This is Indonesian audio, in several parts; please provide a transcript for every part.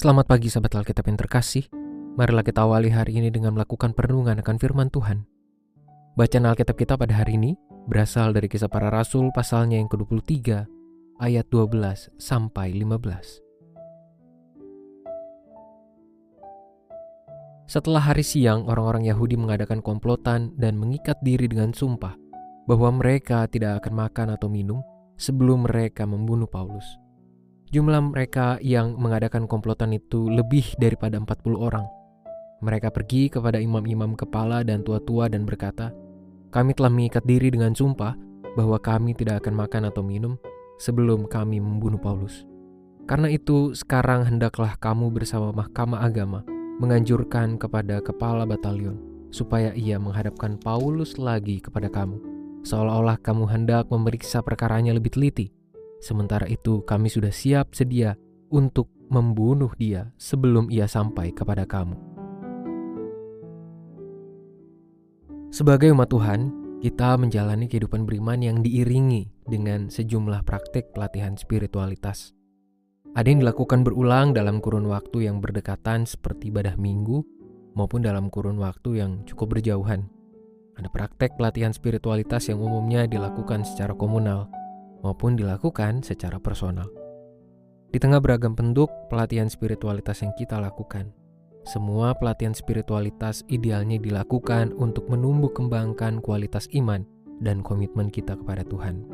Selamat pagi sahabat Alkitab yang terkasih. Marilah kita awali hari ini dengan melakukan perenungan akan firman Tuhan. Bacaan Alkitab kita pada hari ini berasal dari kisah para rasul pasalnya yang ke-23 ayat 12 sampai 15. Setelah hari siang, orang-orang Yahudi mengadakan komplotan dan mengikat diri dengan sumpah bahwa mereka tidak akan makan atau minum sebelum mereka membunuh Paulus. Jumlah mereka yang mengadakan komplotan itu lebih daripada 40 orang. Mereka pergi kepada imam-imam kepala dan tua-tua dan berkata, Kami telah mengikat diri dengan sumpah bahwa kami tidak akan makan atau minum sebelum kami membunuh Paulus. Karena itu, sekarang hendaklah kamu bersama Mahkamah Agama menganjurkan kepada kepala batalion supaya ia menghadapkan Paulus lagi kepada kamu, seolah-olah kamu hendak memeriksa perkaranya lebih teliti Sementara itu, kami sudah siap sedia untuk membunuh dia sebelum ia sampai kepada kamu. Sebagai umat Tuhan, kita menjalani kehidupan beriman yang diiringi dengan sejumlah praktik pelatihan spiritualitas. Ada yang dilakukan berulang dalam kurun waktu yang berdekatan seperti ibadah minggu maupun dalam kurun waktu yang cukup berjauhan. Ada praktek pelatihan spiritualitas yang umumnya dilakukan secara komunal, maupun dilakukan secara personal. Di tengah beragam bentuk pelatihan spiritualitas yang kita lakukan, semua pelatihan spiritualitas idealnya dilakukan untuk menumbuh kembangkan kualitas iman dan komitmen kita kepada Tuhan.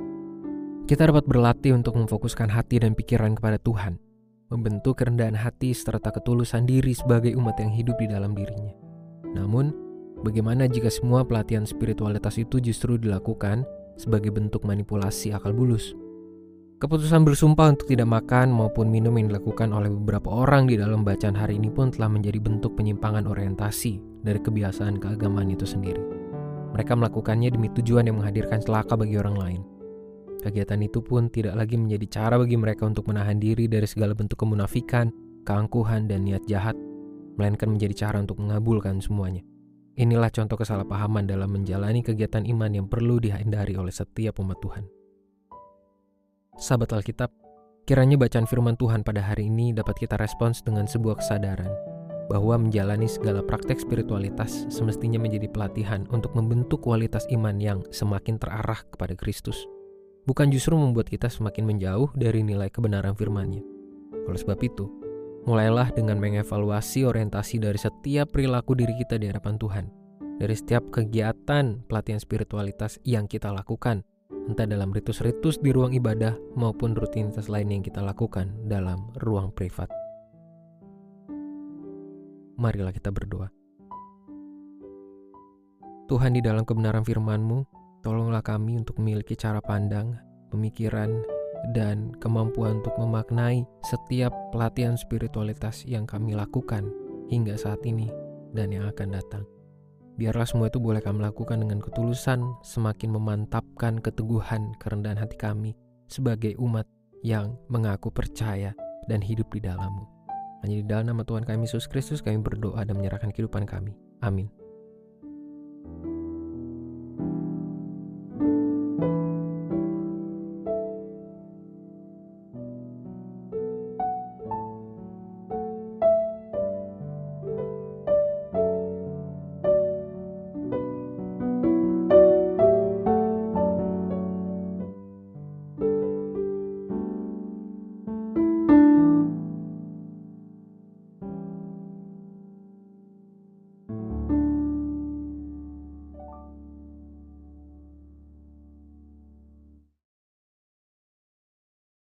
Kita dapat berlatih untuk memfokuskan hati dan pikiran kepada Tuhan, membentuk kerendahan hati serta ketulusan diri sebagai umat yang hidup di dalam dirinya. Namun, bagaimana jika semua pelatihan spiritualitas itu justru dilakukan sebagai bentuk manipulasi akal bulus. Keputusan bersumpah untuk tidak makan maupun minum yang dilakukan oleh beberapa orang di dalam bacaan hari ini pun telah menjadi bentuk penyimpangan orientasi dari kebiasaan keagamaan itu sendiri. Mereka melakukannya demi tujuan yang menghadirkan celaka bagi orang lain. Kegiatan itu pun tidak lagi menjadi cara bagi mereka untuk menahan diri dari segala bentuk kemunafikan, keangkuhan, dan niat jahat, melainkan menjadi cara untuk mengabulkan semuanya. Inilah contoh kesalahpahaman dalam menjalani kegiatan iman yang perlu dihindari oleh setiap umat Tuhan. Sahabat Alkitab, kiranya bacaan firman Tuhan pada hari ini dapat kita respons dengan sebuah kesadaran bahwa menjalani segala praktek spiritualitas semestinya menjadi pelatihan untuk membentuk kualitas iman yang semakin terarah kepada Kristus. Bukan justru membuat kita semakin menjauh dari nilai kebenaran firman-Nya. Oleh sebab itu, Mulailah dengan mengevaluasi orientasi dari setiap perilaku diri kita di hadapan Tuhan. Dari setiap kegiatan pelatihan spiritualitas yang kita lakukan, entah dalam ritus-ritus di ruang ibadah maupun rutinitas lain yang kita lakukan dalam ruang privat. Marilah kita berdoa. Tuhan di dalam kebenaran firman-Mu, tolonglah kami untuk memiliki cara pandang, pemikiran, dan kemampuan untuk memaknai setiap pelatihan spiritualitas yang kami lakukan hingga saat ini dan yang akan datang. Biarlah semua itu boleh kami lakukan dengan ketulusan, semakin memantapkan keteguhan kerendahan hati kami sebagai umat yang mengaku percaya dan hidup di dalammu. Hanya di dalam nama Tuhan kami Yesus Kristus kami berdoa dan menyerahkan kehidupan kami. Amin.